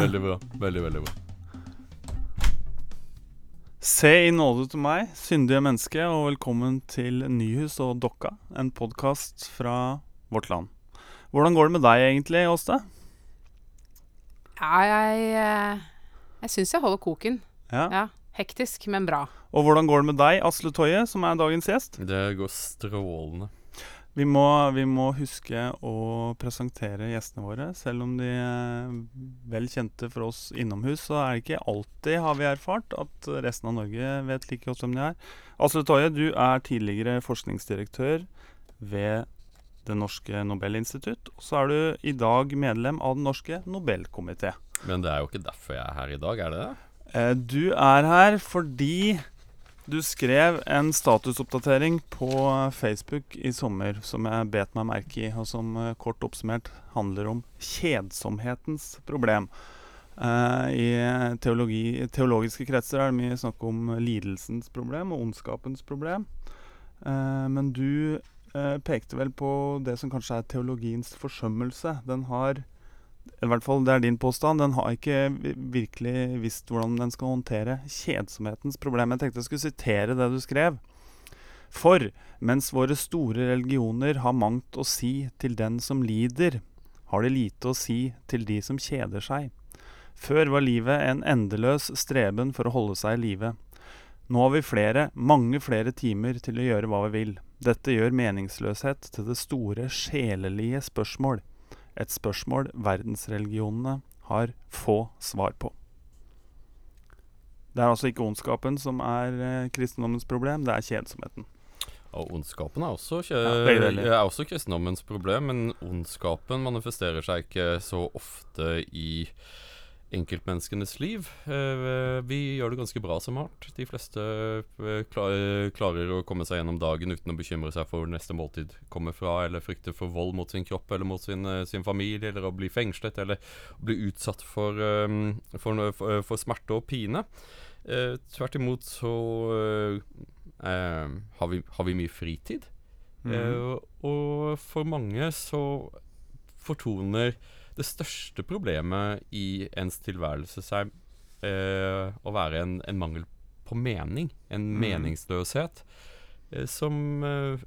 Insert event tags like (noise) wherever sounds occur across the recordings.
Veldig bra. Veldig, veldig bra. Se i nåde til meg, syndige menneske, og velkommen til Nyhus og Dokka, en podkast fra vårt land. Hvordan går det med deg egentlig, Åste? Ja, jeg eh, Jeg syns jeg holder koken. Ja. Ja. Hektisk, men bra. Og hvordan går det med deg, Asle Toje, som er dagens gjest? Det går strålende. Vi må, vi må huske å presentere gjestene våre. Selv om de er vel kjente for oss innomhus, så er det ikke alltid, har vi erfart, at resten av Norge vet like godt hvem de er. Asle Toje, du er tidligere forskningsdirektør ved Det norske Nobelinstitutt. Og så er du i dag medlem av Den norske Nobelkomité. Men det er jo ikke derfor jeg er her i dag, er det det? Eh, Du er her fordi du skrev en statusoppdatering på Facebook i sommer som jeg bet meg merke i, og som eh, kort oppsummert handler om kjedsomhetens problem. Eh, I teologi, teologiske kretser er det mye snakk om lidelsens problem og ondskapens problem. Eh, men du pekte vel på det som kanskje er teologiens forsømmelse. Den har i hvert fall det er din påstand. Den har ikke virkelig visst hvordan den skal håndtere kjedsomhetens problem. Jeg tenkte jeg skulle sitere det du skrev. For mens våre store religioner har mangt å si til den som lider, har det lite å si til de som kjeder seg. Før var livet en endeløs streben for å holde seg i live. Nå har vi flere, mange flere timer til å gjøre hva vi vil. Dette gjør meningsløshet til det store sjelelige spørsmål. Et spørsmål verdensreligionene har få svar på. Det er altså ikke ondskapen som er eh, kristendommens problem, det er kjedsomheten. Og ondskapen er også, er også kristendommens problem, men ondskapen manifesterer seg ikke så ofte i enkeltmenneskenes liv. Eh, Vi gjør det ganske bra som art. De fleste eh, klarer å komme seg gjennom dagen uten å bekymre seg for hvor neste måltid kommer fra, eller frykte for vold mot sin kropp eller mot sin, eh, sin familie, eller å bli fengslet, eller bli utsatt for, eh, for, for, for smerte og pine. Eh, tvert imot så eh, eh, har, vi, har vi mye fritid. Mm. Eh, og for mange så fortoner det største problemet i ens tilværelse seg eh, å være en, en mangel på mening. En mm. meningsløshet eh, som, eh,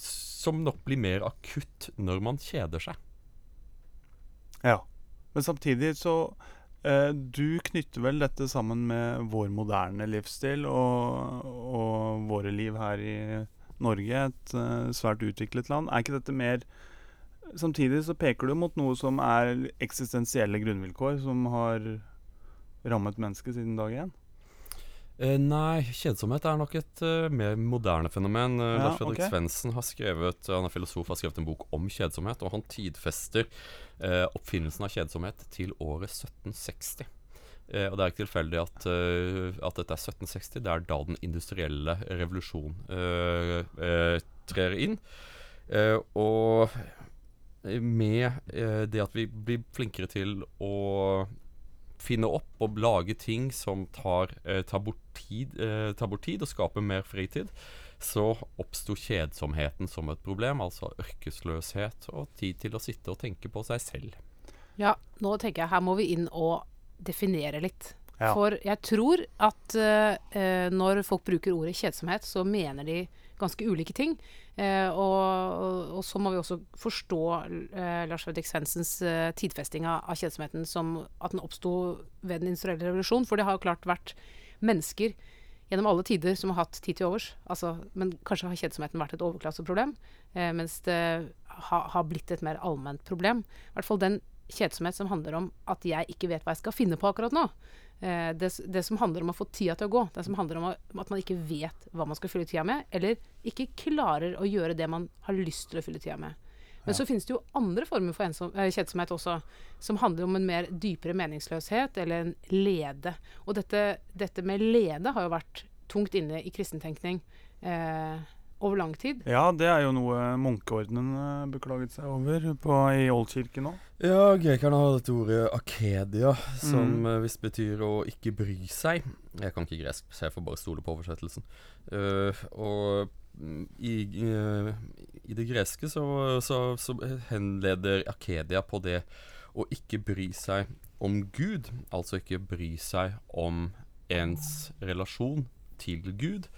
som nok blir mer akutt når man kjeder seg. Ja. Men samtidig så eh, Du knytter vel dette sammen med vår moderne livsstil og, og våre liv her i Norge, et eh, svært utviklet land. Er ikke dette mer Samtidig så peker du mot noe som er eksistensielle grunnvilkår, som har rammet mennesket siden dag én. Eh, nei, kjedsomhet er nok et uh, mer moderne fenomen. Uh, Ja, Lars Fredrik okay. Svendsen har skrevet Han er filosof, har skrevet en bok om kjedsomhet, og han tidfester uh, oppfinnelsen av kjedsomhet til året 1760. Eh, og det er ikke tilfeldig at, uh, at dette er 1760. Det er da den industrielle revolusjon uh, uh, trer inn. Eh, og med eh, det at vi blir flinkere til å finne opp og lage ting som tar, eh, tar, bort, tid, eh, tar bort tid og skaper mer fritid, så oppsto kjedsomheten som et problem, altså ørkesløshet og tid til å sitte og tenke på seg selv. Ja, nå tenker jeg her må vi inn og definere litt. Ja. For jeg tror at eh, eh, når folk bruker ordet kjedsomhet, så mener de ganske ulike ting. Eh, og, og, og så må vi også forstå eh, Lars Fredrik Svendsens eh, tidfesting av, av kjedsomheten som at den oppsto ved den industrielle revolusjon. For det har jo klart vært mennesker gjennom alle tider som har hatt tid til overs. Altså, men kanskje har kjedsomheten vært et overklasseproblem, eh, mens det ha, har blitt et mer allment problem. I hvert fall den kjedsomhet som handler om at jeg ikke vet hva jeg skal finne på akkurat nå. Eh, det, det som handler om å få tida til å gå. Det som handler om, å, at man ikke vet hva man skal fylle tida med, eller ikke klarer å gjøre det man har lyst til å fylle tida med. Men så finnes det jo andre former for ensom, eh, kjedsomhet også, som handler om en mer dypere meningsløshet eller en lede. Og dette, dette med lede har jo vært tungt inne i kristentenkning eh, over lang tid. Ja, det er jo noe munkeordenen eh, beklaget seg over på, i Oldkirken nå. Ja, grekerne har dette ordet akedia, som Mm. eh, visst betyr å ikke bry seg. Jeg kan ikke gresk, så jeg får bare stole på oversettelsen. Uh, og i, uh, i det greske så, så, så henleder akedia på det å ikke bry seg om Gud, altså ikke bry seg om ens relasjon til Gud,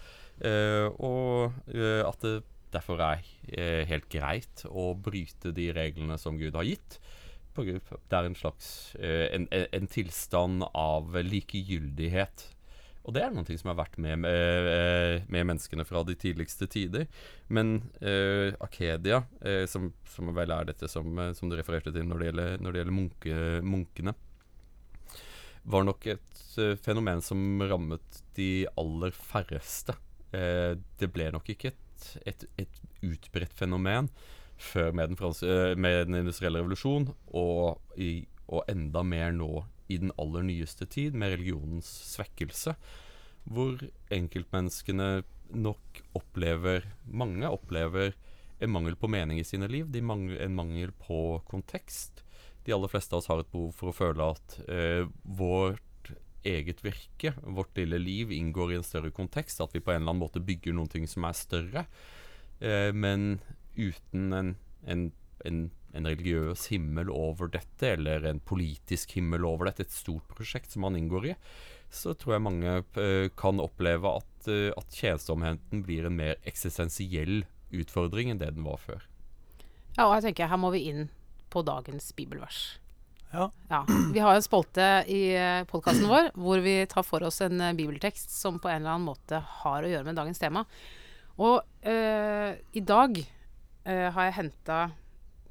og eh, at det derfor er eh, helt greit å bryte de reglene som Gud har gitt. Det er en slags eh, en, en, tilstand av likegyldighet. Og det er noe som har vært med, med, eh, med menneskene fra de tidligste tider. Men uh, Akedia, uh, som, som vel er dette som, eh, som du refererte til når det gjelder, når det gjelder munke, munkene, var nok et uh, fenomen som rammet de aller færreste. Eh, det ble nok ikke et, et, et utbredt fenomen før med den, franske, eh, med den industrielle revolusjon, og, i, og enda mer nå i den aller nyeste tid, med religionens svekkelse, hvor enkeltmenneskene nok opplever Mange opplever en mangel på mening i sine liv, de mangler, en mangel på kontekst. De aller fleste av oss har et behov for å føle at eh, vårt eget virke, vårt lille liv, inngår i en større kontekst. At vi på en eller annen måte bygger noen ting som er større. Eh, men uten en, en, en, en religiøs himmel over dette, eller en politisk himmel over dette, et stort prosjekt som man inngår i, så tror jeg mange eh, kan oppleve at, eh, at tjenestomheten blir en mer eksistensiell utfordring enn det den var før. Ja, og jeg tenker her må vi inn på dagens bibelvers. Ja. Ja, Vi har en spolte i podkasten vår hvor vi tar for oss en eh, bibeltekst som på en eller annen måte har å gjøre med dagens tema. Og eh, i dag eh, har jeg henta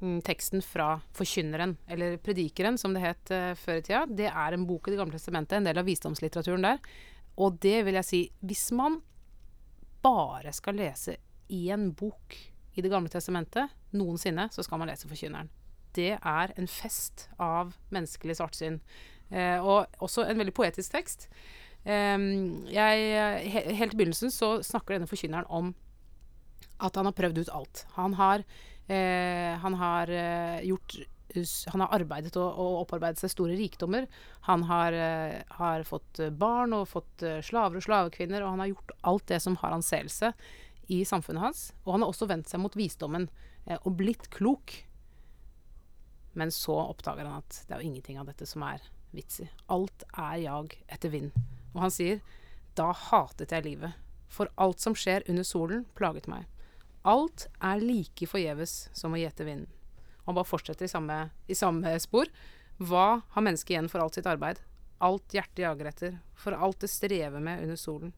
mm, teksten fra Forkynneren, eller Predikeren som det het eh, før i tida. Det er en bok i Det gamle testamentet, en del av visdomslitteraturen der. Og det vil jeg si Hvis man bare skal lese én bok i Det gamle testamentet noensinne, så skal man lese Forkynneren det er en fest av menneskelig svartsyn. Eh, og også en veldig poetisk tekst. Eh, jeg, he, helt i begynnelsen så snakker denne forkynneren om at han har prøvd ut alt. Han har, eh, han har eh, gjort han har arbeidet og, og, opparbeidet seg store rikdommer. Han har, eh, har fått barn og fått eh, slaver og slavekvinner, og han har gjort alt det som har anseelse i samfunnet hans. Og han har også vendt seg mot visdommen og blitt klok. Men så oppdager han at det er jo ingenting av dette som er vits i. Alt er jag etter vind. Og han sier da hatet jeg livet, for alt som skjer under solen, plaget meg. Alt er like forgjeves som å gjete vinden. Og han bare fortsetter i samme, i samme spor. Hva har mennesket igjen for alt sitt arbeid? Alt hjertet jager etter, for alt det strever med under solen.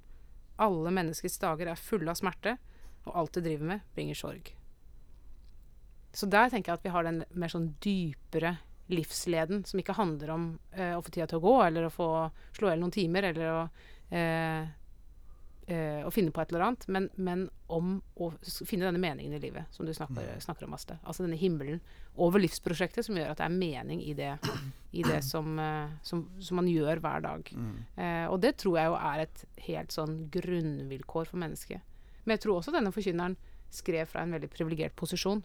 Alle menneskets dager er fulle av smerte, og alt det driver med, bringer sorg. Så der tenker jeg at vi har den mer sånn dypere livsleden, som ikke handler om eh, å få tida til å gå, eller å få slå i hjel noen timer, eller å, eh, eh, å finne på et eller annet, men, men om å finne denne meningen i livet, som du snakker, snakker om, Aste. Altså denne himmelen over livsprosjektet som gjør at det er mening i det, i det som, eh, som, som, man gjør hver dag. Eh, og det tror jeg jo er et helt sånn grunnvilkår for mennesket. Men jeg tror også denne forkynneren skrev fra en veldig privilegert posisjon.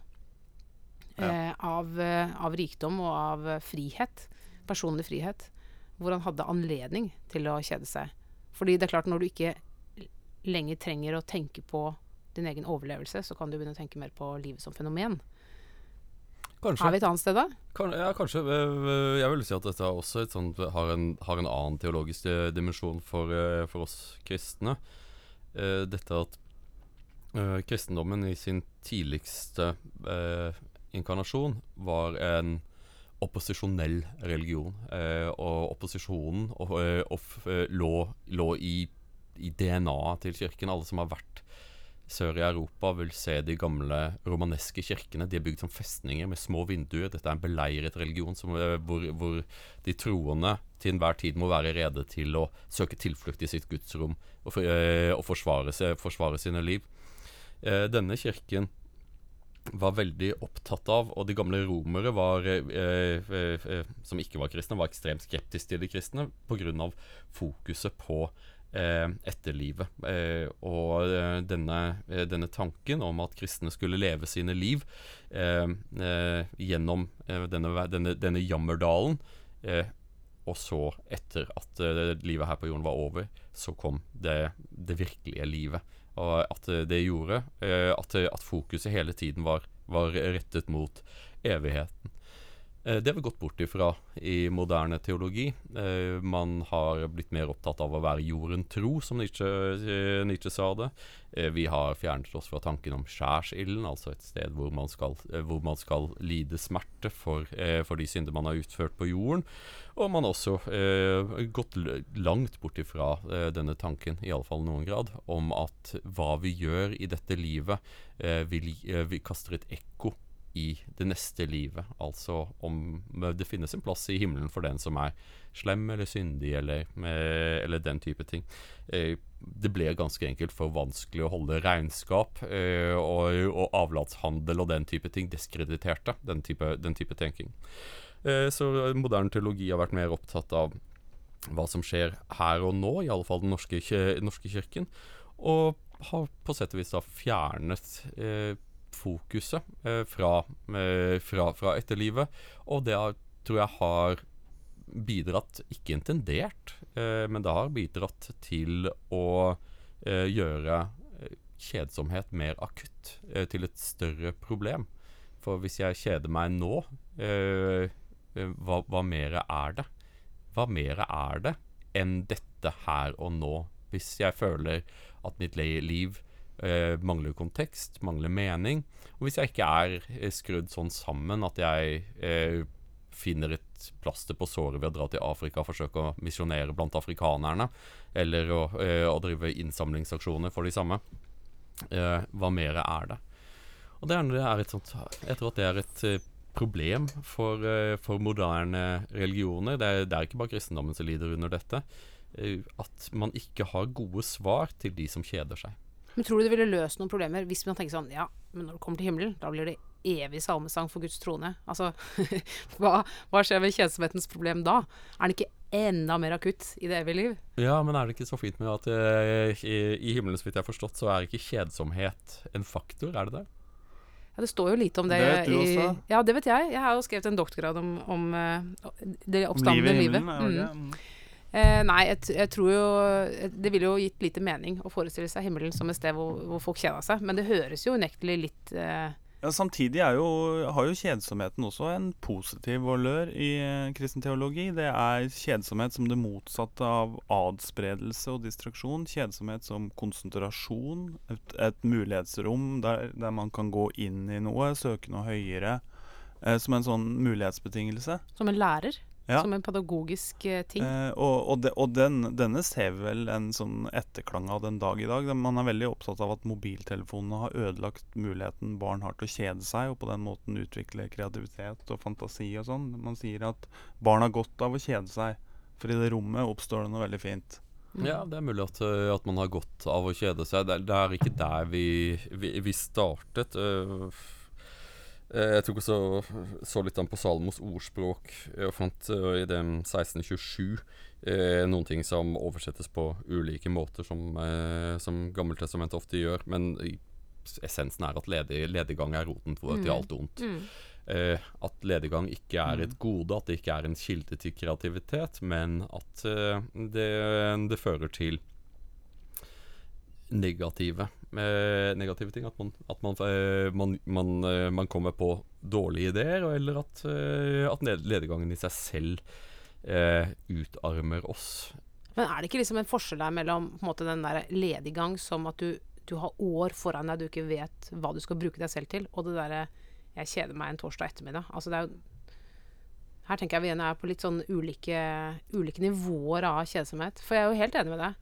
Eh, av, eh, av rikdom og av eh, frihet. Personlig frihet. Hvor han hadde anledning til å kjede seg. Fordi det er klart, når du ikke lenger trenger å tenke på din egen overlevelse, så kan du begynne å tenke mer på livet som fenomen. Kanskje. Er vi et annet sted da? Kan, ja, kanskje. Eh, Jeg vil si at dette også sånt, har, en, har en annen teologisk eh, dimensjon for, eh, for oss kristne. Eh, Dette at eh, kristendommen i sin tidligste eh, inkarnasjon var en opposisjonell religion. Eh, og opposisjonen og, eh, og, eh, lå, lå i, i DNA-et til kirken. Alle som har vært sør i Europa, vil se de gamle romaneske kirkene. De er bygd som festninger med små vinduer. Dette er en beleiret religion som, eh, hvor, hvor de troende til enhver tid må være rede til å søke tilflukt i sitt gudsrom og, og forsvare, seg, forsvare sine liv. Eh, denne kirken var veldig opptatt av, og de gamle romere var, eh, eh, eh, som ikke var kristne, var ekstremt skeptiske til de kristne pga. fokuset på eh, etterlivet. Eh, og eh, denne, denne tanken om at kristne skulle leve sine liv gjennom denne, denne, denne jammerdalen. Og så, etter at livet her på jorden var over, så kom det, det virkelige livet. Og at det gjorde eh, at, at fokuset hele tiden var, var rettet mot evigheten. Eh, det har vi gått bort ifra i moderne teologi. Eh, man har blitt mer opptatt av å være jorden tro, som Nietzsche, eh, Nietzsche sa det. Vi har fjernet oss fra tanken om skjærsilden, altså et sted hvor man skal, hvor man skal lide smerte for, for de synder man har utført på jorden. Og man har også gått langt bort ifra denne tanken, iallfall fall noen grad, om at hva vi gjør i dette livet, eh, vi kaster et ekko i det neste livet. Altså om det finnes en plass i himmelen for den som er slem eller syndig, eller, eh, eller den type ting. Eh, det ble ganske enkelt for vanskelig å holde regnskap, eh, og, og avlatshandel og den type ting diskrediterte den type, den type tenking. Så moderne teologi har vært mer opptatt av hva som skjer her og nå, i alle fall den norske, norske kirken, og har på sett og vis da fjernet eh, fokuset eh, fra, eh, fra, fra etterlivet, og det har, tror jeg har bidratt, ikke intendert, eh, men det har bidratt til å gjøre kjedsomhet mer akutt, til et større problem. For hvis jeg kjeder meg nå, hva, hva mer er det? Hva mer er det enn dette her og nå? Hvis jeg føler at mitt liv eh, mangler kontekst, mangler mening, og hvis jeg ikke er eh, skrudd sånn sammen at jeg eh, finner et plaster på såret ved å dra til Afrika og forsøke å misjonere blant afrikanerne, eller å, eh, å drive innsamlingsaksjoner for de samme, eh, hva mer er det? Og det er, et sånt Jeg tror at det er et eh, problem for, for moderne religioner. Det er, det er ikke bare kristendommen som lider under dette. At man ikke har gode svar til de som kjeder seg. Men tror du det ville løst noen problemer hvis man tenker sånn Ja, men når du kommer til himmelen, da blir det evig salmesang for Guds trone. Altså, (laughs) hva, hva skjer med kjedsomhetens problem da? Er den ikke enda mer akutt i det evige liv? Ja, men er det ikke så fint med at uh, i, i himmelen, så vidt jeg har forstått, så er ikke kjedsomhet en faktor, er det det? Ja, Det står jo lite om det. Det vet du i, også. Ja, det vet jeg. Jeg har jo skrevet en doktorgrad om, om uh, det oppstandende livet i livet. er det Mm. Eh, nei, jeg, jeg tror jo Det ville jo gitt lite mening å forestille seg himmelen som et sted hvor, hvor folk kjeda seg. Men det høres jo unektelig litt eh, Ja, samtidig er jo, har jo kjedsomheten også en positiv valør i eh, kristen teologi. Det er kjedsomhet som det motsatte av adspredelse og distraksjon. Kjedsomhet som konsentrasjon. Et, et mulighetsrom der, der man kan gå inn i noe, søke noe høyere. Eh, som en sånn mulighetsbetingelse. som en lærer. Ja. Som en pedagogisk eh, ting. Eh, og og, de, og den, denne ser vi vel en sånn etterklang av den dag i dag. Man er veldig opptatt av at mobiltelefonene har ødelagt muligheten barn har til å kjede seg, og på den måten utvikle kreativitet og fantasi og sånn. Man sier at barn har godt av å kjede seg, for i det rommet oppstår det noe veldig fint. Mm. Ja, det er mulig at, eh, at man har godt av å kjede seg. Det er, det er ikke der vi, vi, vi startet. eh, jeg tok også så litt an på Salmos ordspråk eh, og fant eh, i den 1627 eh, noen ting som oversettes på ulike måter, som, eh, som Gammeltestamentet ofte gjør. Men essensen er at ledig, lediggang er roten til, Mm. alt ondt. Mm. Eh, at lediggang ikke er et gode, at det ikke er en kilde til kreativitet, men at eh, det, det fører til negative eh, negative ting. At, man, at man, eh, man, man, eh, man kommer på dårlige ideer, eller at, eh, at lediggangen i seg selv eh, utarmer oss. Men er det ikke liksom en forskjell der mellom måte, den der lediggang som at du, du har år foran deg du ikke vet hva du skal bruke deg selv til, og det derre 'jeg kjeder meg en torsdag ettermiddag'. Altså det er jo Her tenker jeg vi igjen er på litt sånn ulike, ulike nivåer av kjedsomhet. For jeg er jo helt enig med deg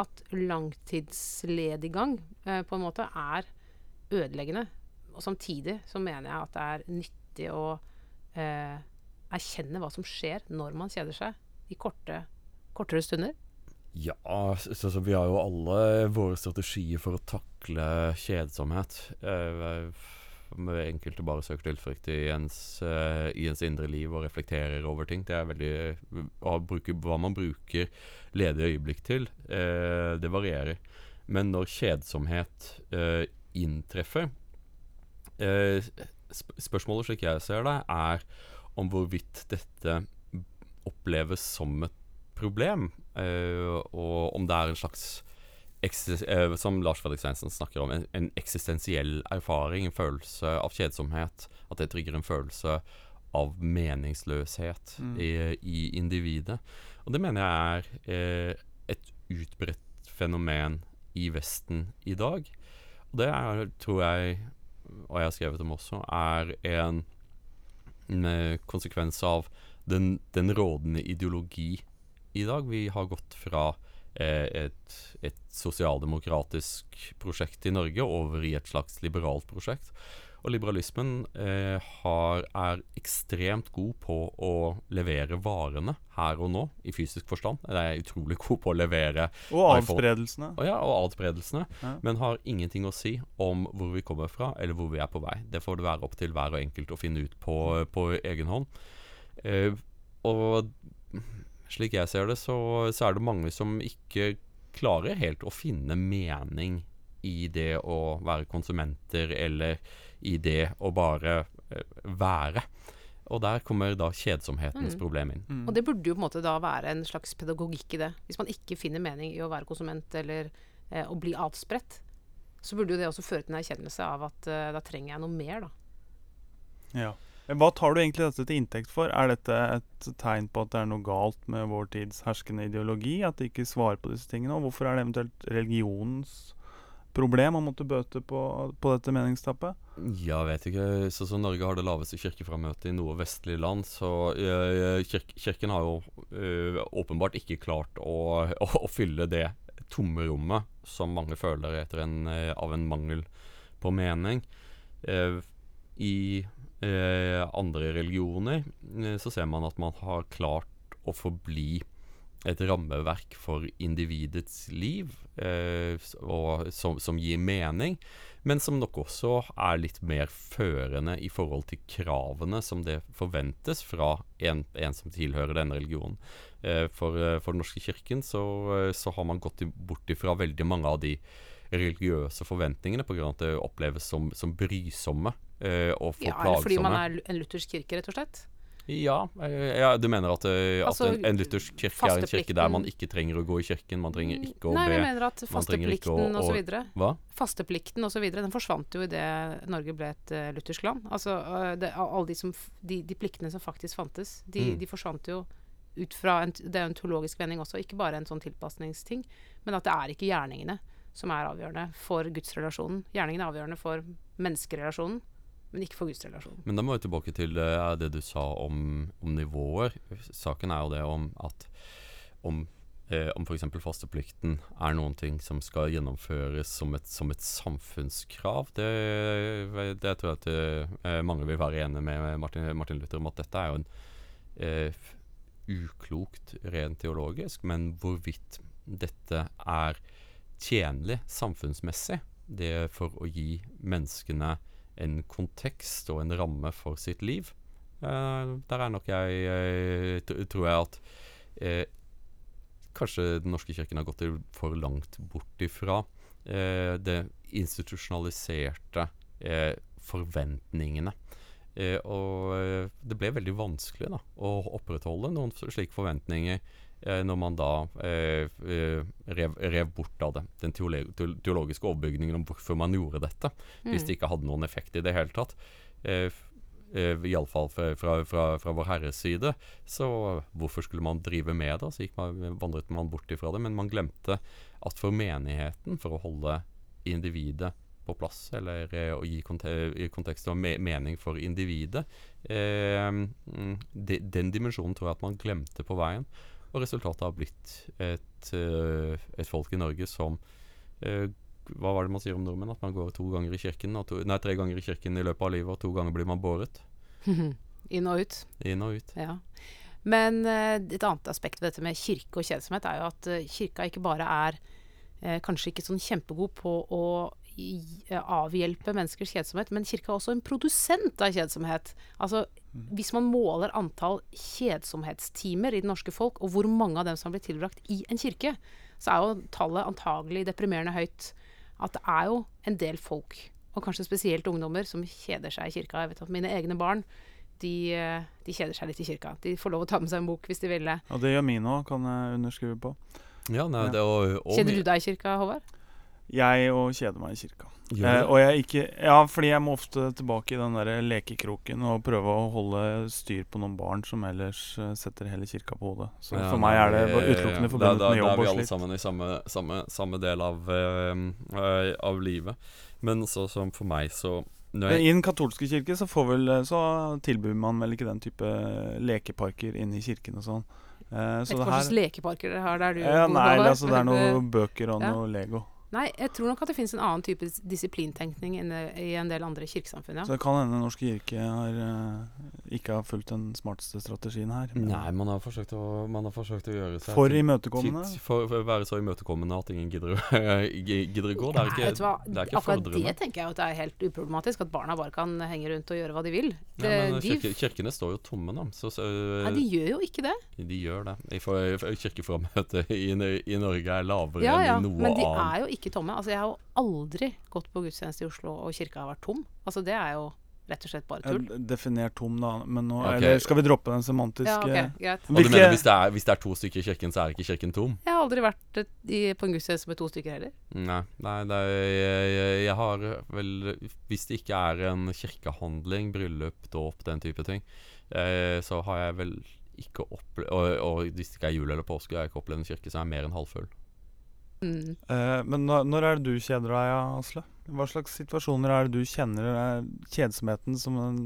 at langtidslediggang eh, på en måte er ødeleggende. Og samtidig så mener jeg at det er nyttig å eh, erkjenne hva som skjer når man kjeder seg i korte, kortere stunder. Ja, så, så vi har jo alle våre strategier for å takle kjedsomhet. Eh, enkelte bare søker tilflukt i eh, i ens indre liv og reflekterer over ting. Det er veldig uh, bruke, Hva man bruker ledige øyeblikk til, uh, det varierer. Men når kjedsomhet eh, inntreffer sp Spørsmålet slik jeg ser det, er om hvorvidt dette oppleves som et problem, og om det er en slags Som Lars Fredrik Svendsen snakker om, en, en eksistensiell erfaring, en følelse av kjedsomhet. At det trigger en følelse av meningsløshet Mm. i, i individet. Og det mener jeg er eh, et utbredt fenomen i Vesten i dag. Og det er, tror jeg, og jeg har skrevet om også, er en, en eh, konsekvens av den, den rådende ideologi i dag. Vi har gått fra eh, et, et sosialdemokratisk prosjekt i Norge over i et slags liberalt prosjekt. Og liberalismen eh, har, er ekstremt god på å levere varene her og nå, i fysisk forstand. De er utrolig (laughs) god på å levere Og adspredelsene. og, ja, og adspredelsene, Ja. men har ingenting å si om hvor vi kommer fra, eller hvor vi er på vei. Det får det være opp til hver og enkelt å finne ut på, på egen hånd. Eh, og slik jeg ser det, så, så er det mange som ikke klarer helt å finne mening i det å være konsumenter, eller i det å bare eh, være. Og der kommer da kjedsomhetens Mm. problem inn. Mm. Og det burde jo på en måte da være en slags pedagogikk i det. Hvis man ikke finner mening i å være konsument eller eh, å bli atspredt, så burde jo det også føre til en erkjennelse av at eh, da trenger jeg noe mer, da. Ja. Hva tar du egentlig dette til inntekt for? Er dette et tegn på at det er noe galt med vår tids herskende ideologi? At de ikke svarer på disse tingene? Og hvorfor er det eventuelt religionens problem å måtte bøte på, på dette meningstappet? Jeg vet ikke. Sånn som Norge har det laveste kirkeframmøtet i noe vestlig land, så uh, kirk Kirken har jo uh, åpenbart ikke klart å, å, å fylle det tomme rommet som mange føler etter en, uh, av en mangel på mening. I andre religioner eh, så ser man at man har klart å forbli et rammeverk for individets liv, eh, og som, som gir mening men som nok også er litt mer førende i forhold til kravene som det forventes fra en, en som tilhører denne religionen. Eh, for, eh, for Den norske kirken så, eh, så har man gått bort ifra veldig mange av de religiøse forventningene pga. at det oppleves som, som brysomme eh, og for Ja, eller fordi man er en luthersk kirke, rett og slett. Ja, eh, ja, du mener at, eh, at Altså, en, en luthersk kirke er en kirke der man ikke trenger å gå i kirken, man trenger ikke å Nei, men jeg mener at fasteplikten osv. Fasteplikten osv. den forsvant jo idet Norge ble et uh, luthersk land. Altså, det, alle de, som, de, de pliktene som faktisk fantes, de, Mm. de forsvant jo ut fra en, Det er en teologisk vending også, ikke bare en sånn tilpasningsting. Men at det er ikke gjerningene som er avgjørende for gudsrelasjonen. Gjerningen er avgjørende for menneskerelasjonen, men ikke for gudsrelasjonen. Men da må vi tilbake til eh, det du sa om, om nivåer. Saken er jo det om at om, eh, om f.eks. fasteplikten er noen ting som skal gjennomføres som et, som et samfunnskrav. Det, det tror jeg at eh, mange vil være enig med Martin, Martin Luther om at dette er jo en eh, uklokt rent teologisk, men hvorvidt dette er tjenlig samfunnsmessig, det for å gi menneskene en kontekst og en ramme for sitt liv. Eh, der er nok jeg eh, Tror jeg at eh, kanskje Den norske kirken har gått for langt bort ifra det institusjonaliserte forventningene. Og det ble veldig vanskelig da, å opprettholde noen slike forventninger når man da eh, eh, rev, rev bort av det. Den teologiske overbygningen om hvorfor man gjorde dette, hvis Mm. det ikke hadde noen effekt i det hele tatt. Eh, eh, Iallfall fra, fra, fra, fra Vår Herres side. Så hvorfor skulle man drive med det? Så man, vandret man bort ifra det. Men man glemte at for menigheten, for å holde individet på plass, eller eh, å gi, kontekst og me mening for individet eh, mm, de, Den dimensjonen tror jeg at man glemte på veien. Og resultatet har blitt et, eh, et folk i Norge som eh, Hva var det man sier om nordmenn? At man går to ganger i kirken og to, Nei, tre ganger i kirken i løpet av livet, og to ganger blir man båret. (laughs) Inn og ut. Inn og ut. Ja. Men eh, et annet aspekt ved dette med kirke og kjedsomhet er jo at kirka ikke bare er kanskje ikke sånn kjempegod på å avhjelpe menneskers kjedsomhet, men kirka er også en produsent av kjedsomhet. Altså, hvis man måler antall kjedsomhetstimer i det norske folk, og hvor mange av dem som har blitt tilbrakt i en kirke, så er jo tallet antagelig deprimerende høyt. At det er jo en del folk, og kanskje spesielt ungdommer, som kjeder seg i kirka. Jeg vet at mine egne barn de, de kjeder seg litt i kirka. De får lov å ta med seg en bok hvis de vil. Og det gjør mine òg, kan jeg underskrive på. Ja, nei, Ja. det og, og Kjeder du deg i kirka, Håvard? Jeg og kjeder meg i kirka. Eh, og jeg ikke Ja, fordi jeg må ofte tilbake i den der lekekroken og prøve å holde styr på noen barn som ellers eh, setter hele kirka på hodet. Så Ja, for meg er det utelukkende forbundet med da- og med Da er vi alle sammen i samme, samme, samme del av, eh, eh, av livet. Men så som for meg, så jeg, I den katolske kirke så, får vel, eh, så tilbyr man vel ikke den type lekeparker inne i kirken og sånn. Eh, Vet så ikke hva slags lekeparker dere har der du ja, bor, Nei, altså det er noen bøker og Ja. noe Lego. Nei, jeg tror nok at det finnes en annen type disiplintenkning i en del andre kirkesamfunn, ja. Så det kan hende Den norske kirke har, eh, ikke har fulgt den smarteste strategien her. men- Nei, man har forsøkt å, man har forsøkt å gjøre seg For imøtekommende. For, for å være så imøtekommende at ingen gidder, å- (laughs) gidder gå. Det er Nei, ikke, vet du hva? det er ikke Akkurat fordrende. det tenker jeg at det er helt uproblematisk. At barna bare kan henge rundt og gjøre hva de vil. Det, Ja, men de, kirke, kirkene står jo tomme, da. Så, så, nei, de gjør jo ikke det. de gjør det. Kirkeframmøtet i, i Norge er lavere Ja, ja, enn i noe men de annet. Ikke tomme. Altså, jeg har jo aldri gått på gudstjeneste i Oslo og kirka har vært tom. Altså, det er jo rett og slett bare tull. Eh, Definert tom, da. Men nå okay. Eller skal vi droppe den semantiske Ja, ok, greit. Og du Hvilke- mener hvis det, er, hvis det er to stykker i kirken, så er ikke kirken tom? Jeg har aldri vært i, på en gudstjeneste med to stykker heller. Nei, nei det er, jeg, jeg, jeg har vel Hvis det ikke er en kirkehandling, bryllup, dåp, den type ting, eh, så har jeg vel ikke opplevd og, og hvis det ikke er jul eller påske, har jeg ikke opplevd en kirke som er mer enn halvfull. Mm. Eh, Men når, når er det du kjeder deg, Asle? Hva slags situasjoner er det du kjenner er kjedsomheten som den,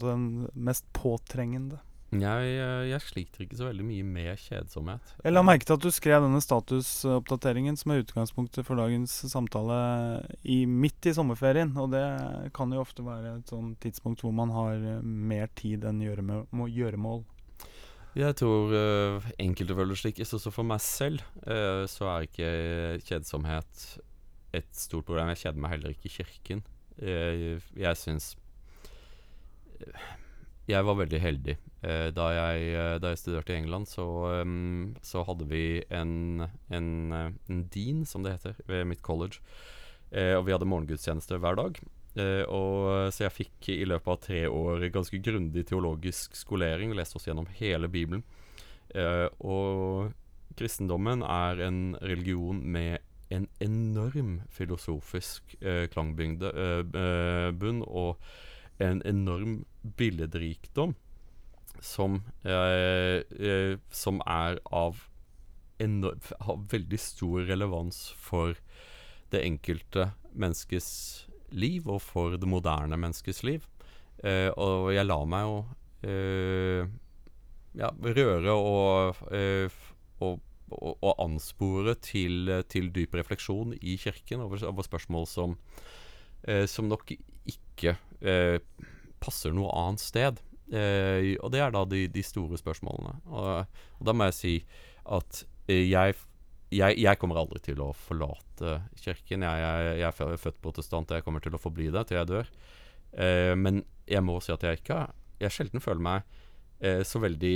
den mest påtrengende? Jeg, eh, jeg sliter ikke så veldig mye med kjedsomhet. Jeg la merke til at du skrev denne statusoppdateringen som er utgangspunktet for dagens samtale i midt i sommerferien. Og det kan jo ofte være et sånn tidspunkt hvor man har eh, mer tid enn gjøremål. Jeg tror uh, enkelte føler slik. Så, for meg selv uh, så er ikke kjedsomhet et stort problem. Jeg kjeder meg heller ikke i kirken. Uh, jeg syns Jeg var veldig heldig. Da, jeg, da jeg studerte i England, så, um, så hadde vi en, en, en dean, som det heter, ved mitt college. Og vi hadde morgengudstjeneste hver dag. Eh, og, så jeg fikk i løpet av tre år ganske grundig teologisk skolering. Vi leste oss gjennom hele Bibelen. Eh, og kristendommen er en religion med en enorm filosofisk eh, klangbygde, eh, eh, bunn, og en enorm billedrikdom som, eh, eh, som er av, enorm, av veldig stor relevans for det enkelte menneskes liv, og for det moderne menneskets liv. Eh, og jeg lar meg jo eh, ja, røre og, eh, og, og, og anspore til, til dyp refleksjon i kirken over, over spørsmål som, som nok ikke passer noe annet sted. Og det er da de, de store spørsmålene. Og, da må jeg si at jeg, jeg, jeg kommer aldri til å forlate kirken. Jeg, jeg, jeg er født protestant, og jeg kommer til å forbli det til jeg dør. Eh, men jeg må si at jeg ikke Jeg sjelden føler meg eh, så veldig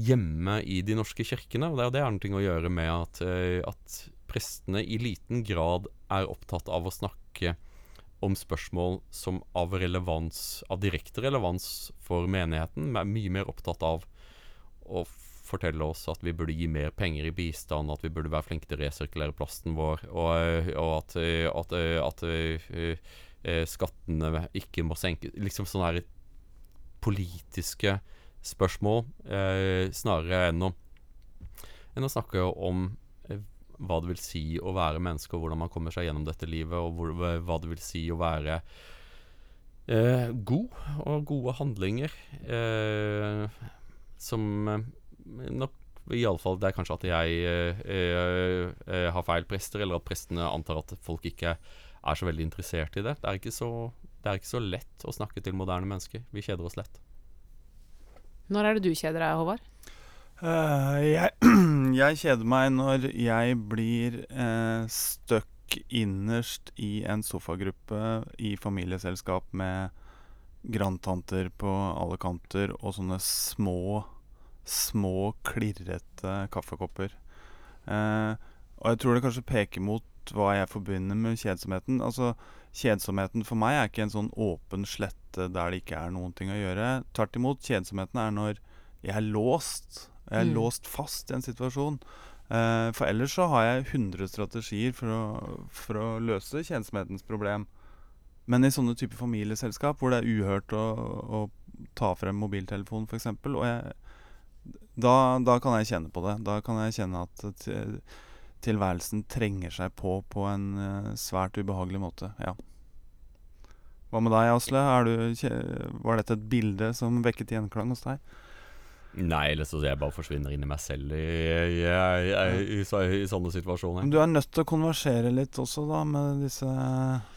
hjemme i de norske kirkene. Og det, og det er noe å gjøre med at, eh, at prestene i liten grad er opptatt av å snakke om spørsmål som av relevans, av direkte relevans for menigheten, men er mye mer opptatt av å fortelle oss at vi burde gi mer penger i bistand, at vi burde være flinke til å resirkulere plasten vår, og, eh, og at, at, at, eh, at eh, eh, skattene ikke må senke Liksom sånne her politiske spørsmål, eh, snarere enn å, enn å snakke om eh, hva det vil si å være menneske, og hvordan man kommer seg gjennom dette livet, og hvor, hva det vil si å være eh, god, og gode handlinger. Eh, som eh, nok Iallfall det er kanskje at jeg eh, eh, eh, har feil prester, eller at prestene antar at folk ikke er så veldig interessert i det. Det er ikke så, det er ikke så lett å snakke til moderne mennesker. Vi kjeder oss lett. Når er det du kjeder deg, Håvard? Uh, jeg, (clears throat) jeg kjeder meg når jeg blir uh, stuck innerst i en sofagruppe i familieselskap med grandtanter på alle kanter og sånne små, små, klirrete kaffekopper. Eh, og jeg tror det kanskje peker mot hva jeg forbinder med kjedsomheten. Altså, Kjedsomheten for meg er ikke en sånn åpen slette der det ikke er noen ting å gjøre. Tvert imot, kjedsomheten er når jeg er låst. Jeg er Mm. låst fast i en situasjon. Eh, for ellers så har jeg 100 strategier for å, for å løse kjedsomhetens problem. Men i sånne typer familieselskap hvor det er uhørt å, å ta frem mobiltelefonen f.eks., og jeg, da, da kan jeg kjenne på det. Da kan jeg kjenne at tilværelsen trenger seg på på en eh, svært ubehagelig måte. Ja. Hva med deg, Asle? Er du, var dette et bilde som vekket gjenklang hos deg? Nei, eller så jeg bare forsvinner inn i meg selv i, i, i, i, i, i sånne situasjoner. Men du er nødt til å konversere litt også, da, med disse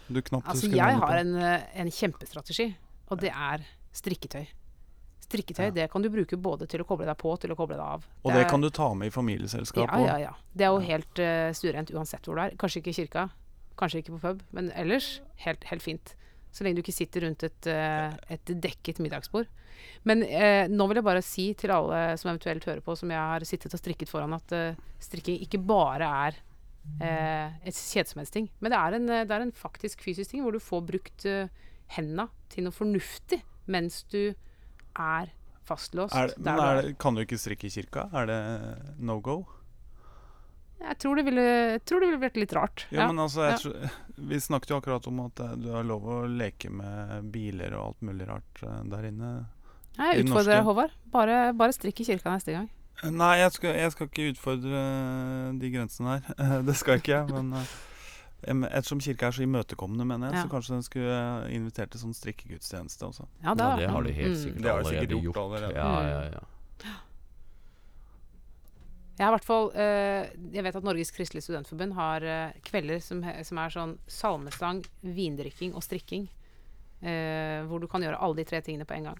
du knapt Altså, husker jeg har en, eh, en kjempestrategi, og det er strikketøy. Strikketøy Ja. det kan du bruke både til å koble deg på og til å koble deg av. Og det er- kan du ta med i familieselskap ja, ja, ja. Det er jo helt uh, stuerent uansett hvor du er. Kanskje ikke i kirka, kanskje ikke på pub, men ellers helt, helt fint. Så lenge du ikke sitter rundt et, uh, et dekket middagsbord. Men uh, nå vil jeg bare si til alle som eventuelt hører på, som jeg har sittet og strikket foran, at strikking ikke bare er et kjedsomhetsting. Men det er, en, det er en faktisk fysisk ting hvor du får brukt uh, henda til noe fornuftig mens du er fastlåst. Er, men er det, kan du ikke strikke i kirka? Er det no go? Jeg tror det ville, tror det ville vært litt rart. Ja, Ja. men altså, ja. tror, (laughs) Vi snakket jo akkurat om at eh, du har lov å leke med biler og alt mulig rart eh, der inne. Jeg utfordrer deg, Håvard. Bare, bare strikk i kirka neste gang. Nei, jeg skal, jeg skal ikke utfordre de grensene. Eh, (laughs) Det skal jeg ikke. Men eh, ettersom kirka er så imøtekommende, mener jeg, Ja. så kanskje den skulle eh, invitert til sånn strikkegudstjeneste også. Ja, Ja, det har de helt Mm. sikkert Det har de allerede sikkert gjort gjort. allerede. Ja, ja, ja. Jeg har i hvert fall eh, Jeg vet at Norges Kristelige Studentforbund har uh, kvelder som, som er sånn salmestang, vindrikking og strikking. Uh, hvor du kan gjøre alle de tre tingene på en gang.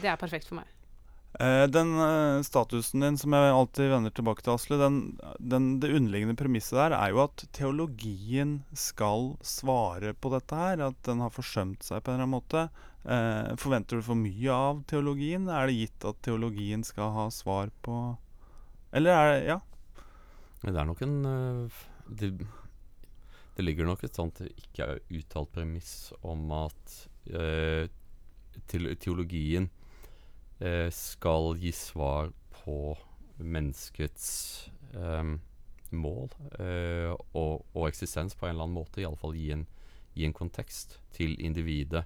Det er perfekt for meg. Eh, den eh, statusen din som jeg alltid vender tilbake til, Asle, den, den, det underliggende premisset der er jo at teologien skal svare på dette her. At den har forsømt seg på en eller annen måte. Eh, forventer du for mye av teologien? Er det gitt at teologien skal ha svar på Eller er det Ja. Det er nok en det, det ligger nok et sånt ikke uttalt premiss om at øh, teologien skal gi svar på menneskets øhm, mål øh, og, og eksistens på en eller annen måte. Iallfall gi, en- gi en kontekst til individet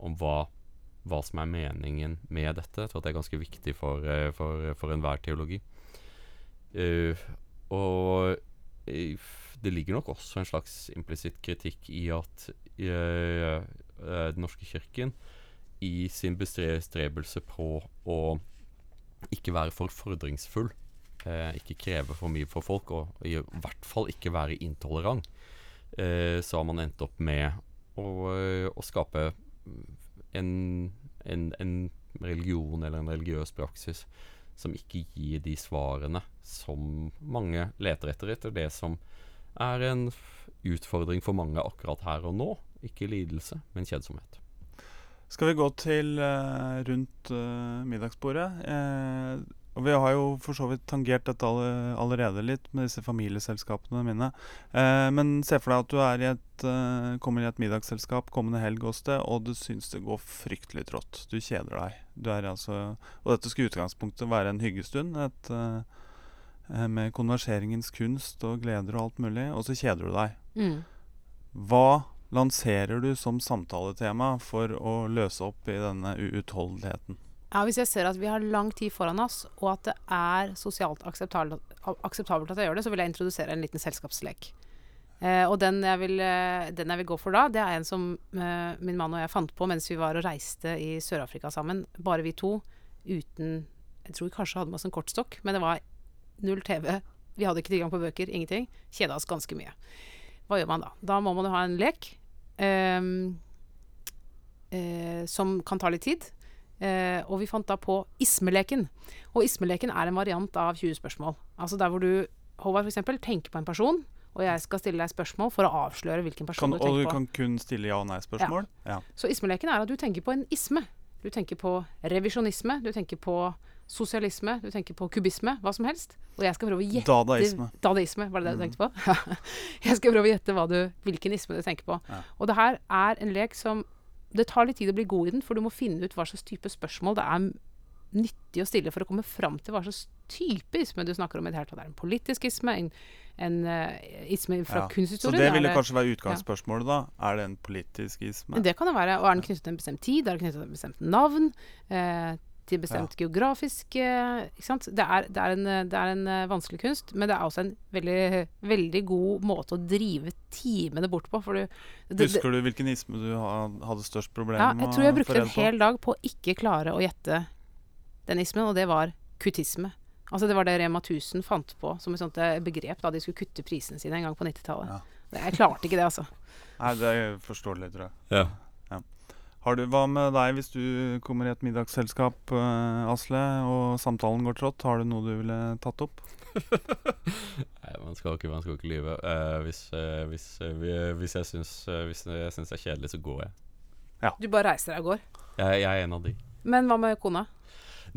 om hva, hva som er meningen med dette. Jeg tror det er ganske viktig for, for, for enhver teologi. Uh, og eh, det ligger nok også en slags implisitt kritikk i at uh, eh, Den norske kirken i sin bestrebelse på å ikke være for fordringsfull, eh, ikke kreve for mye for folk, og i hvert fall ikke være intolerant, eh, så har man endt opp med å, eh, å skape en, en, en religion eller en religiøs praksis som ikke gir de svarene som mange leter etter, etter det som er en utfordring for mange akkurat her og nå. Ikke lidelse, men kjedsomhet. Skal vi gå til uh, rundt uh, middagsbordet? Uh, og vi har jo for så vidt tangert dette alle, allerede litt med disse familieselskapene mine. Men se for deg at du er i et, kommer i et middagsselskap kommende helg hos deg, og du syns det går fryktelig trått. Du kjeder deg. Du er altså, og dette skulle i utgangspunktet være en hyggestund. Et, med konverseringens kunst og gleder og alt mulig, og så kjeder du deg. Mm. Hva lanserer du som samtaletema for å løse opp i denne uutholdeligheten? Ja, Hvis jeg ser at vi har lang tid foran oss, og at det er sosialt akseptabelt, at jeg gjør det, så vil jeg introdusere en liten selskapslek. Eh, og den jeg, vil, eh, den jeg vil gå for da, det er en som eh, min mann og jeg fant på mens vi var og reiste i Sør-Afrika sammen. Bare vi to, uten Jeg tror vi kanskje hadde med oss en kortstokk, men det var null TV. Vi hadde ikke tilgang på bøker, ingenting. Kjeda oss ganske mye. Hva gjør man da? Da må man jo ha en lek som kan ta litt tid. Eh, og vi fant da på ismeleken. Og ismeleken er en variant av 20 spørsmål. Altså der hvor du, Håvard eksempel, tenker på en person, og jeg skal stille deg spørsmål for å avsløre hvilken person Kan, du og du tenker på. kan kun stille ja- og nei-spørsmål? Ja. Så ismeleken er at du tenker på en isme. Du tenker på revisjonisme, du tenker på sosialisme, du tenker på kubisme, hva som helst. Og jeg skal prøve å gjette Dadaisme. Dadaisme, var det det du tenkte på? (laughs) jeg skal prøve å gjette du, hvilken isme du tenker på. Ja. Og det her er en lek som Det tar litt tid å bli god i den, for du må finne ut hva slags type spørsmål det er nyttig å stille for å komme fram til hva slags type isme du snakker om i det hele tatt. Er det en politisk isme? En, en uh, isme fra Ja. Så det ville det- kanskje være utgangsspørsmålet, da. Er det en politisk isme? Det kan det være. Og er den knyttet til en bestemt tid? Er den knyttet til et bestemt navn? Eh, til bestemt geografisk eh, Ikke sant? Det er, det, er en, eh, det er en eh, vanskelig kunst, men det er også en veldig, veldig god måte å drive timene bort på. For du, det, Husker du hvilken isme du hadde størst problemer ja, jeg tror jeg brukte en hel dag på å ikke klare å gjette den ismen, og det var kutisme. Altså Det var det Rema 1000 fant på som et sånt begrep da de skulle kutte prisene sine en gang på 90-tallet. Ja. Jeg klarte ikke det, altså. Nei, det er forståelig, tror jeg. Ja. Har du, Hva med deg hvis du kommer i et middagsselskap, eh, Asle, og samtalen går trått? Har du noe du ville tatt opp? (laughs) Nei, man skal ikke, man skal ikke lyve. Uh, hvis, uh, hvis, uh, hvis jeg syns Hvis jeg syns det er kjedelig, så går jeg. Du bare reiser deg og går. jeg. Jeg er en av de. Men hva med kona?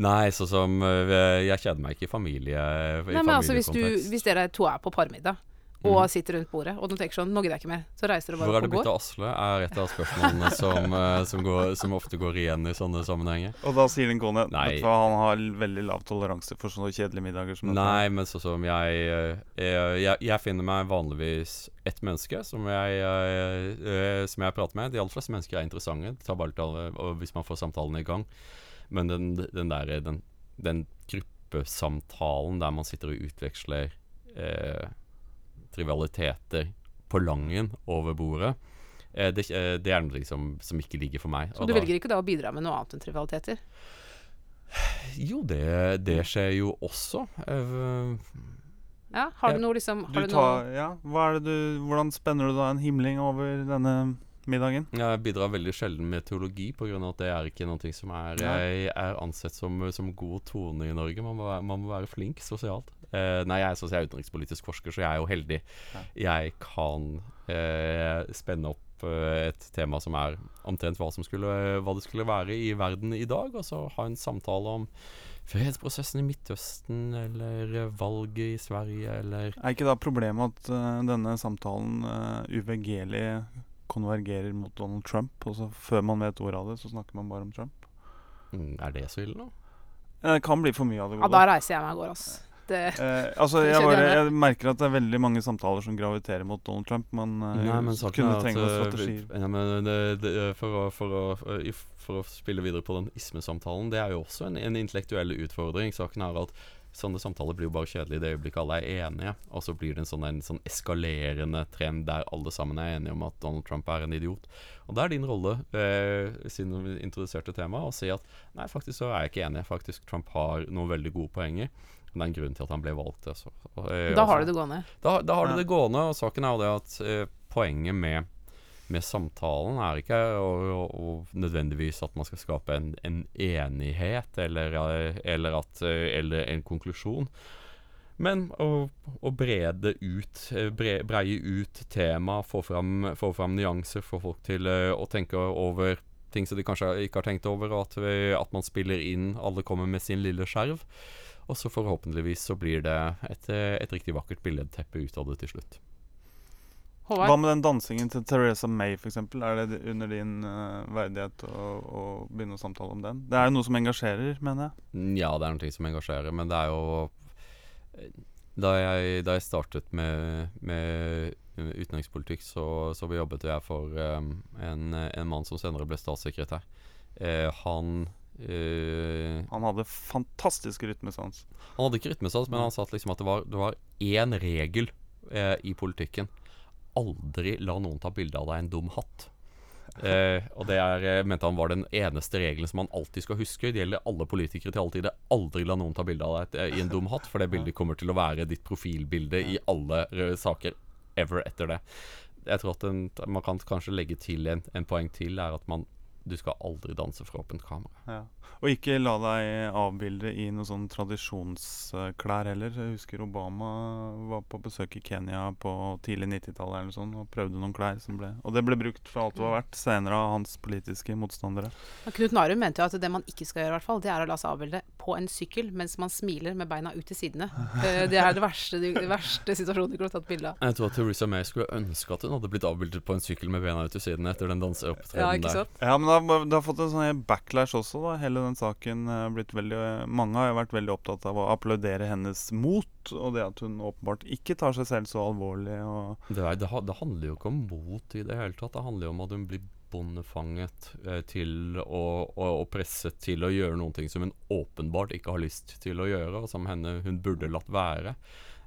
Nei, sånn som Jeg kjeder meg ikke i familie i Nei, men altså hvis, du, hvis dere to er på parmiddag og mm. sitter rundt bordet, og de tenker sånn 'Nå gidder jeg ikke mer', så reiser dere bare Hvor er det og blitt av Asle? Er et av spørsmålene som, (laughs) eh, som, går, som ofte går igjen i sånne sammenhenger. Og da sier din kone Nei. at han har veldig lav toleranse for sånne kjedelige middager som dette. Nei, men sånn som jeg, eh, jeg, jeg Jeg finner meg vanligvis ett menneske som jeg, eh, eh, som jeg prater med. De aller fleste mennesker er interessante. Det tar bare litt alle, og hvis man får samtalen i gang. Men den, den der den, den gruppesamtalen der man sitter og utveksler eh, trivialiteter på langen over bordet, eh, det, eh, det er noe liksom som ikke ligger for meg. Så Og du da- velger ikke da å bidra med noe annet enn trivialiteter? Jo, det, det skjer jo også. Eh, Ja, har du noe liksom Du har du tar, noe, ja, hva er det du, hvordan spenner du da en himling over denne middagen? Jeg bidrar veldig sjelden med teologi, pga. at det er ikke noe som er, Jeg er ansett som, som god tone i Norge. Man må, være, man må være flink sosialt. Eh, nei, jeg, så jeg er utenrikspolitisk forsker, så jeg er jo heldig. Jeg kan uh, spenne opp uh, et tema som er omtrent hva, som skulle, hva det skulle være i verden i dag, og så ha en samtale om fredsprosessen i Midtøsten, eller valget i Sverige, eller Er ikke da problemet at uh, denne samtalen uh, uvurgerlig konvergerer mot Donald Trump, og så før man vet ordet av det, så snakker man bare om Trump? mm, Er det så ille nå? Det kan bli for mye av det gode. Ja, da reiser jeg meg og går, ass. (laughs) Det, Eh, altså, jeg, bare, jeg merker at det er veldig mange samtaler som graviterer mot Donald Trump. Man eh, Nei, men kunne trenge noen eh, strategier. ja, men det, det, for, å, for, å, for å spille videre på den ismesamtalen, det er jo også en, en intellektuell utfordring. Saken er at sånne samtaler blir jo bare kjedelige i det øyeblikket alle er enige, og så blir det en sånn, en sånn eskalerende trend der alle sammen er enige om at Donald Trump er en idiot. Og det er din rolle, eh, siden vi introduserte temaet, å si at nei, faktisk så er jeg ikke enig. Faktisk Trump har noen veldig gode poenger. Men det er en grunn til at han ble valgt. Altså. Og, eh, da altså- har du det gående. da, da har du Ja. det gående, og saken er jo det at eh, poenget med, med samtalen er ikke å, å, å nødvendigvis at man skal skape en, en enighet eller, eller, at, eh, eller en konklusjon. Men å, å brede ut, eh, bre, breie ut tema, få fram, få fram nyanser, få folk til å tenke over ting som de kanskje ikke har tenkt over, og at, at man spiller inn, alle kommer med sin lille skjerv. Og så forhåpentligvis så blir det et, eh, et riktig vakkert billedteppe ut av det til slutt. Håvard? Hva med den dansingen til Teresa May, f.eks.? Er det under din uh, verdighet å, å begynne å samtale om den? Det er jo noe som engasjerer, mener jeg. Mm, Ja, det er noe som engasjerer, men det er jo eh, Da jeg, da jeg startet med, med utenrikspolitikk, så, så jobbet jeg for um, en, en mann som senere ble statssekretær. Uh, han eh, Han hadde fantastisk rytmesans. Han hadde ikke rytmesans, men han sa liksom at det var, det var én regel uh, i politikken. Aldri la noen ta bilde av deg i en dum hatt. Uh, og det er, mente han var den eneste regelen som man alltid skal huske. Det gjelder alle politikere til alle tider. Aldri la noen ta bilde av deg i en dum hatt, for det bildet kommer til å være ditt profilbilde i alle saker ever etter det. Jeg tror at en, man kan kanskje legge til en, en poeng til, er at man du skal aldri danse for åpent kamera. Ja. Og ikke la deg avbilde i noen sånn tradisjonsklær heller. Jeg husker Obama var på besøk i Kenya på tidlig 90-tallet eller noe og prøvde noen klær som ble Og det ble brukt for alt det var verdt senere av hans politiske motstandere. Og Knut Narum mente jo at det man ikke skal gjøre, i hvert fall, det er å la seg avbilde på en sykkel mens man smiler med beina ut til sidene. (laughs) Eh, det er det verste, det verste situasjonen du kunne tatt bilde av. Jeg tror at Theresa May skulle ønske at hun hadde blitt avbildet på en sykkel med beina ut til sidene etter den danseopptredenen Ja, der. Ja, men det har, det har fått en sånn backlash også, da. Hele den saken har blitt veldig Mange har jo vært veldig opptatt av å applaudere hennes mot, og det at hun åpenbart ikke tar seg selv så alvorlig. Og Det, er, det, det handler jo ikke om mot i det hele tatt. Det handler jo om at hun blir bondefanget eh, til å, og, og, presset til å gjøre noen ting som hun åpenbart ikke har lyst til å gjøre, og som henne hun burde latt være.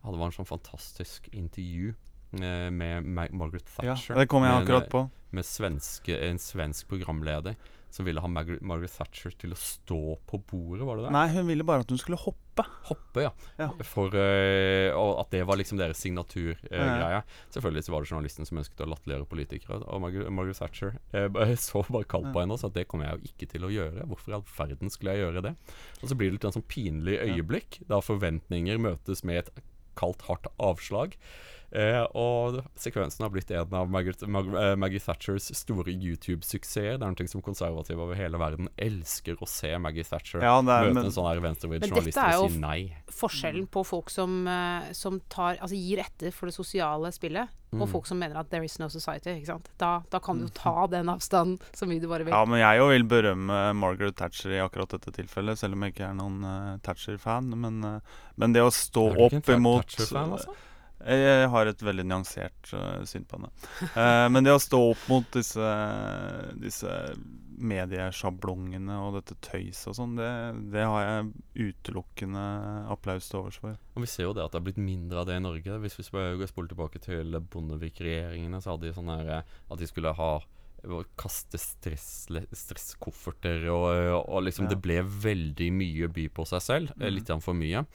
Ja, det var en sånn fantastisk intervju eh, med Ma Margaret ja, det kom jeg med akkurat på. Med svenske, en svensk programleder som ville ha Margaret, Margaret Thatcher til å stå på bordet, var det det? Nei, hun ville bare at hun skulle hoppe. Hoppe, ja. Ja. For, uh, og at det var liksom deres signaturgreie. Ja. Selvfølgelig så var det journalisten som ønsket å latterliggjøre politikere. Og Margaret, Margaret Thatcher uh, (laughs) så bare kaldt på henne og sa at det kommer jeg jo ikke til å gjøre. Hvorfor i all verden skulle jeg gjøre det? Og så blir det litt en sånn pinlig øyeblikk, da forventninger møtes med et kaldt, hardt avslag. Eh, og sekvensen har blitt en av Margaret, Mag eh, Maggie Thatchers store YouTube-suksesser. Det er noe som konservative over hele verden elsker å se Maggie Thatcher Ja, er, møte men, en sånn her venstrevridd Men journalist dette er jo. Forskjellen på folk som, eh, som tar, altså gir etter for det sosiale spillet, og Mm. folk som mener at there is no society. Ikke sant? Da, da kan du jo ta den avstanden (laughs) så mye du bare vil. ja, men jeg jo vil berømme Margaret Thatcher i akkurat dette tilfellet, selv om jeg ikke er noen uh, Thatcher-fan. Men, uh, men det å stå opp imot Thatcher-fan, altså? Jeg har et veldig nyansert uh, syn på henne. Uh, men det å stå opp mot disse, disse mediesjablongene og dette tøyset og sånn, det, det har jeg utelukkende applaus til overs for. Og vi ser jo det at det har blitt mindre av det i Norge. Hvis vi spoler tilbake til Bondevik-regjeringene, så hadde de sånn her eh, at de skulle ha kaste stress, stresskofferter, og, og liksom Ja. det ble veldig mye by på seg selv. eh, Mhm. Litt for mye.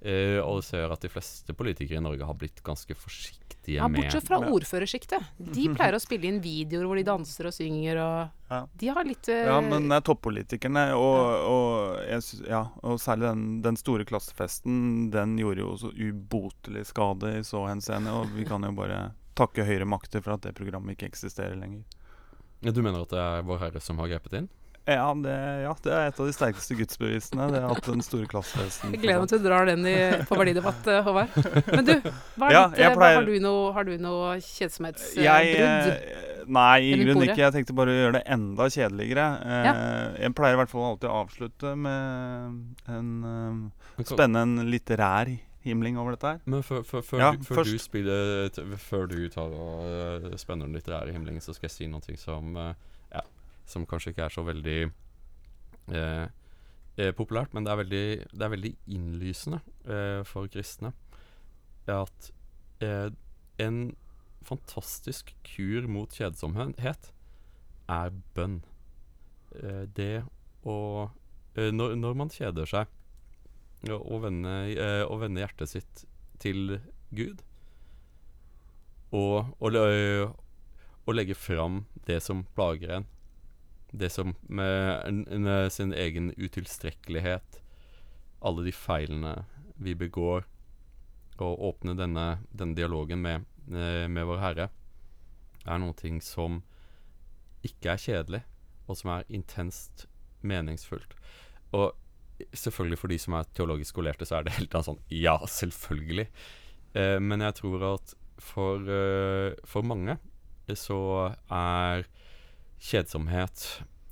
Eh, og du ser at de fleste politikere i Norge har blitt ganske forsiktige Ja, med bortsett fra Ja. ordførersjiktet. De (laughs) pleier å spille inn videoer hvor de danser og synger og Ja. De har litt uh, Ja, men det er toppolitikerne, og, og, jeg sy- ja, og særlig den, den store klassefesten, den gjorde jo så ubotelig skade i så henseende, og vi kan jo bare takke høyere makter for at det programmet ikke eksisterer lenger. Ja, Du mener at det er Vår Herre som har grepet inn? Ja, det, ja, det er et av de sterkeste gudsbevisene. Det at den store klassefesten Jeg gleder meg til du drar den i, på verdidebatt, eh, Håvard. Men du, hva er Ja, ditt, jeg eh, hva- pleier- har du noe, noe kjedsomhetsbrudd? Eh, nei, i grunnen ikke. Jeg tenkte bare å gjøre det enda kjedeligere. Ja. Jeg pleier i hvert fall alltid å avslutte med en spennende en litterær himling over dette her. Men før, før, før, Ja, du, før du spiller Før du tar og spenner den litterære himlingen, så skal jeg si noe som som kanskje ikke er så veldig eh, eh, populært, men det er veldig, det er veldig innlysende eh, for kristne at eh, en fantastisk kur mot kjedsomhet er bønn. Eh, det å eh, når, når man kjeder seg og vende, eh, og vende hjertet sitt til Gud. Og, og, og legge fram det som plager en. Det som med eh, sin egen utilstrekkelighet, alle de feilene vi begår, og åpne denne, denne dialogen med, eh, med Vår Herre, er noe som ikke er kjedelig, og som er intenst meningsfullt. Og selvfølgelig for de som er teologisk skolerte, så er det helt sånn Ja, selvfølgelig. Eh, men jeg tror at for, eh, for mange eh, så er kjedsomhet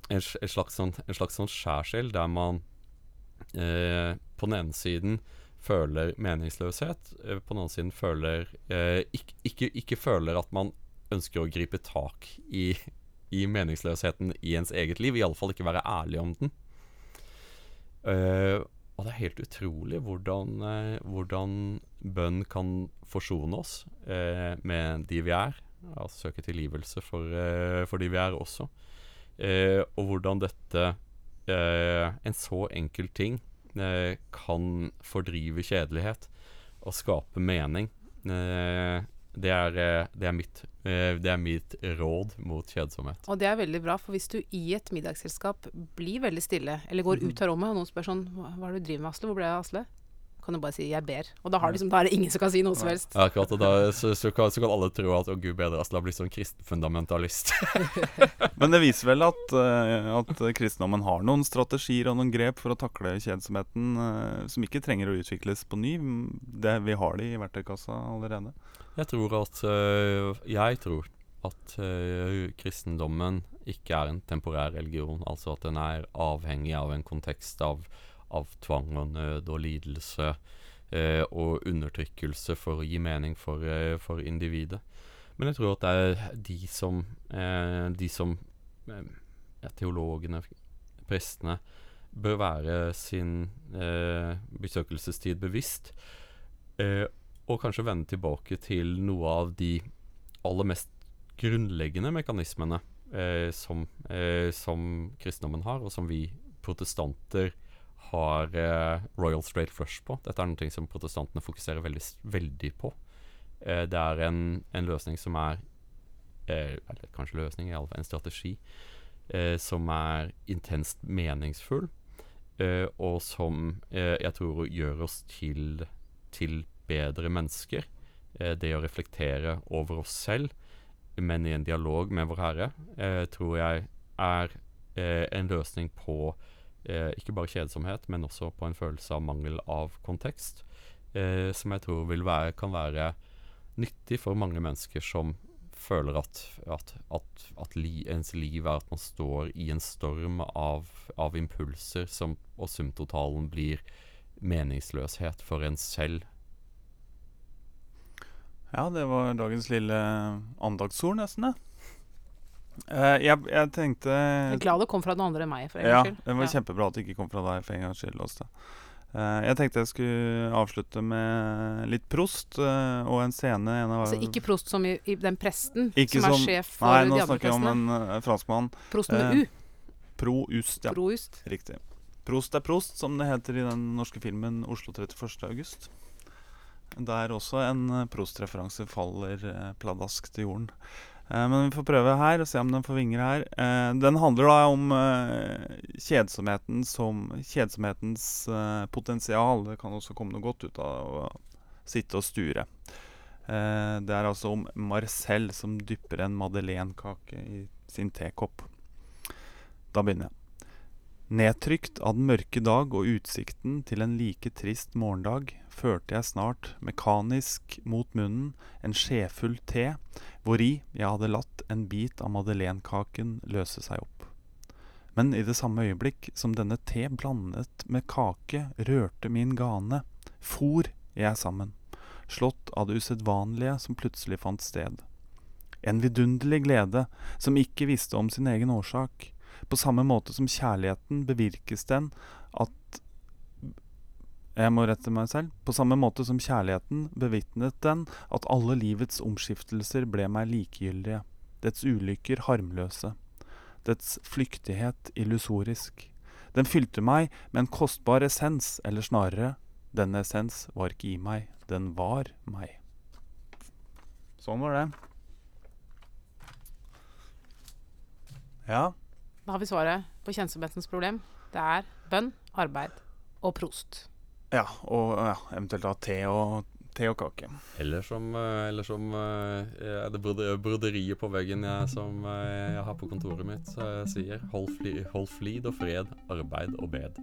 en, en slags sånn, sånn skjærsild der man eh, på den ene siden føler meningsløshet, eh, på den andre siden føler eh, ikke, ikke, ikke føler at man ønsker å gripe tak i, i meningsløsheten i ens eget liv. Iallfall ikke være ærlig om den. Eh, og det er helt utrolig hvordan, eh, hvordan bønn kan forsone oss eh, med de vi er. Altså søke tilgivelse for, eh, for de vi er også. Eh, og hvordan dette eh, En så enkel ting kan fordrive kjedelighet og skape mening. Eh, det, er, det, er mitt, det er mitt råd mot kjedsomhet. Og det er veldig bra, for hvis du i et middagsselskap blir veldig stille, eller går Mhm. ut av rommet, og noen spør sånn hva er det du driver med, Asle? Hvor ble jeg av Asle? Kan du bare si 'jeg ber'. Og da, har liksom, da er det ingen som kan si noe som helst. Ja, akkurat, og da, så, så, kan, så kan alle tro at å gud bedre, Asle har blitt sånn kristenfundamentalist. (laughs) Men det viser vel at, eh, at kristendommen har noen strategier og noen grep for å takle kjedsomheten eh, som ikke trenger å utvikles på ny. Det, vi har det i verktøykassa allerede. Jeg tror at øh, Jeg tror at kristendommen ikke er en temporær religion. Altså at den er avhengig av en kontekst av, av tvang og nød og lidelse eh, og undertrykkelse for å gi mening for, eh, for individet. Men jeg tror at det er de som, eh, de som eh, teologene, prestene, bør være sin eh, besøkelsestid bevisst. Eh, og kanskje vende tilbake til noe av de aller mest grunnleggende mekanismene som, som, kristendommen har, og som vi protestanter har eh, Royal Straight Flush på. Dette er noe som protestantene fokuserer veldig, veldig på. Eh, det er en, en, løsning som er eh, Eller kanskje løsning, iallfall en strategi som er intenst meningsfull, og som jeg tror gjør oss til, til bedre mennesker. det å reflektere over oss selv men i en dialog med Vår Herre, tror jeg er en løsning på eh, ikke bare kjedsomhet, men også på en følelse av mangel av kontekst, eh, som jeg tror være, kan være nyttig for mange mennesker som føler at, at, at, at li, ens liv er at man står i en storm av, av impulser, som, og sumtotalen blir meningsløshet for en selv ja, det var dagens lille andaktsord, nesten, det. Uh, jeg, jeg, tenkte Jeg er glad det kom fra noen andre enn meg. for en ja, skyld. Det var ja. kjempebra at det ikke kom fra deg for en gangs skyld. Også. Uh, jeg tenkte jeg skulle avslutte med litt prost uh, og en scene en av, Altså ikke prost som i, i den presten som, som, er sjef for de andre prestene? Nei, nå snakker jeg om en franskmann. Prost med U. Proust, ja. Proust. Riktig. Prost er prost, som det heter i den norske filmen 'Oslo 31. august'. Der også en eh, prostreferanse faller eh, pladask til jorden. Eh, men vi får prøve her og se om den får vinger her. Eh, den handler da om eh, kjedsomheten som kjedsomhetens potensial. Det kan også komme noe godt ut av å sitte og sture. det er altså om Marcel som dypper en madeleinekake i sin tekopp. Da begynner jeg. Nedtrykt av den mørke dag og utsikten til en like trist morgendag, førte jeg snart, mekanisk mot munnen, en skjefull te, hvori jeg hadde latt en bit av madeleinekaken løse seg opp. Men i det samme øyeblikk som denne te blandet med kake rørte min gane, for jeg sammen, slått av det usedvanlige som plutselig fant sted. En vidunderlig glede som ikke visste om sin egen årsak på samme måte som kjærligheten bevirkes den at Jeg må rette meg selv. På samme måte som kjærligheten bevitnet den at alle livets omskiftelser ble meg likegyldige, dets ulykker harmløse, dets flyktighet illusorisk. Den fylte meg med en kostbar essens, eller snarere, denne essens var ikke i meg, den var meg. Sånn var det. Ja. Da har vi svaret på kjensomhetens problem. Det er bønn, arbeid og prost. Ja, og ja, eventuelt da te og, te og kake. Eller som, eh, eller som ja, det broderiet på veggen jeg, som uh, jeg har på kontoret mitt, så jeg sier hold, fli, hold flid og fred, arbeid og bed.